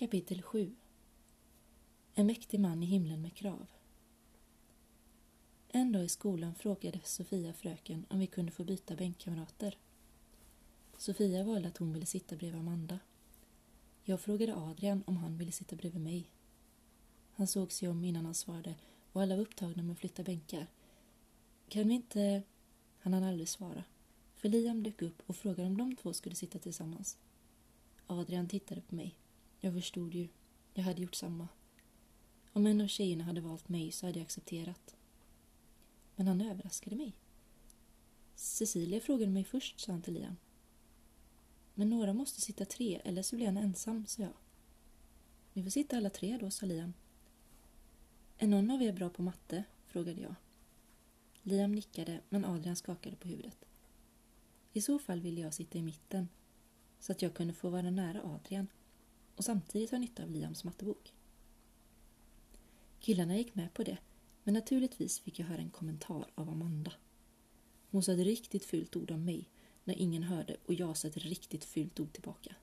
Kapitel 7 En mäktig man i himlen med krav. En dag i skolan frågade Sofia fröken om vi kunde få byta bänkkamrater. Sofia valde att hon ville sitta bredvid Amanda. Jag frågade Adrian om han ville sitta bredvid mig. Han såg sig om innan han svarade och alla var upptagna med att flytta bänkar. Kan vi inte... Han hann aldrig svara. För Liam dök upp och frågade om de två skulle sitta tillsammans. Adrian tittade på mig. Jag förstod ju. Jag hade gjort samma. Om en av tjejerna hade valt mig så hade jag accepterat. Men han överraskade mig. Cecilia frågade mig först, sa han till Liam. Men några måste sitta tre, eller så blir han ensam, sa jag. Vi får sitta alla tre då, sa Liam. Är någon av er bra på matte? frågade jag. Liam nickade, men Adrian skakade på huvudet. I så fall ville jag sitta i mitten, så att jag kunde få vara nära Adrian och samtidigt ha nytta av Liams mattebok. Killarna gick med på det, men naturligtvis fick jag höra en kommentar av Amanda. Hon sa ett riktigt fult ord om mig när ingen hörde och jag sa ett riktigt fult ord tillbaka.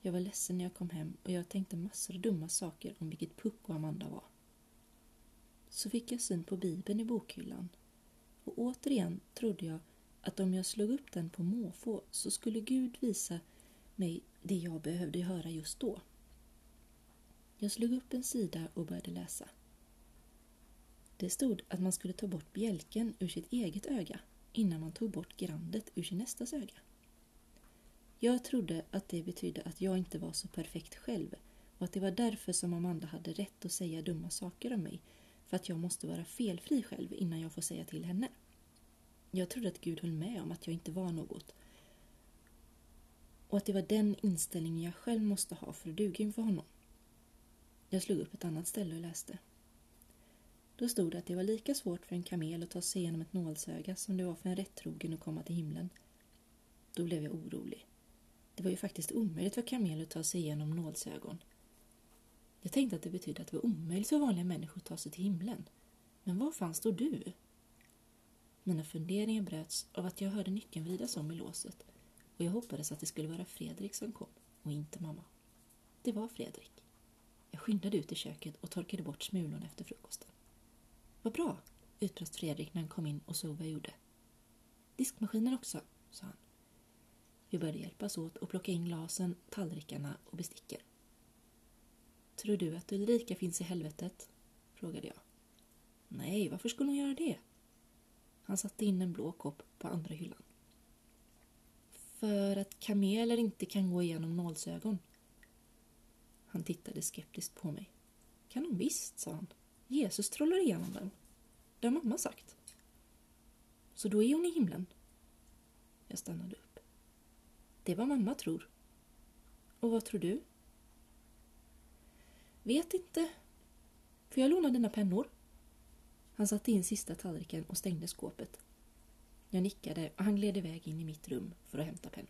Jag var ledsen när jag kom hem och jag tänkte massor av dumma saker om vilket pucko Amanda var. Så fick jag syn på Bibeln i bokhyllan och återigen trodde jag att om jag slog upp den på måfå så skulle Gud visa mig det jag behövde höra just då. Jag slog upp en sida och började läsa. Det stod att man skulle ta bort bjälken ur sitt eget öga innan man tog bort grandet ur sin nästas öga. Jag trodde att det betydde att jag inte var så perfekt själv och att det var därför som Amanda hade rätt att säga dumma saker om mig för att jag måste vara felfri själv innan jag får säga till henne. Jag trodde att Gud höll med om att jag inte var något och att det var den inställningen jag själv måste ha för att duga inför honom. Jag slog upp ett annat ställe och läste. Då stod det att det var lika svårt för en kamel att ta sig igenom ett nålsöga som det var för en rättrogen att komma till himlen. Då blev jag orolig. Det var ju faktiskt omöjligt för kameler att ta sig igenom nålsögon. Jag tänkte att det betydde att det var omöjligt för vanliga människor att ta sig till himlen. Men var fan står du? Mina funderingar bröts av att jag hörde nyckeln vridas om i låset och jag hoppades att det skulle vara Fredrik som kom och inte mamma. Det var Fredrik. Jag skyndade ut i köket och torkade bort smulorna efter frukosten. Vad bra, utbrast Fredrik när han kom in och såg vad jag gjorde. Diskmaskinen också, sa han. Vi började hjälpas åt och plocka in glasen, tallrikarna och besticken. Tror du att Ulrika finns i helvetet? frågade jag. Nej, varför skulle hon göra det? Han satte in en blå kopp på andra hyllan. För att kameler inte kan gå igenom nålsögon. Han tittade skeptiskt på mig. Kan de visst, sa han. Jesus trollar igenom dem. Det har mamma sagt. Så då är hon i himlen? Jag stannade upp. Det är vad mamma tror. Och vad tror du? Vet inte. Får jag låna dina pennor? Han satte in sista tallriken och stängde skåpet. Jag nickade och han gled iväg in i mitt rum för att hämta pennan.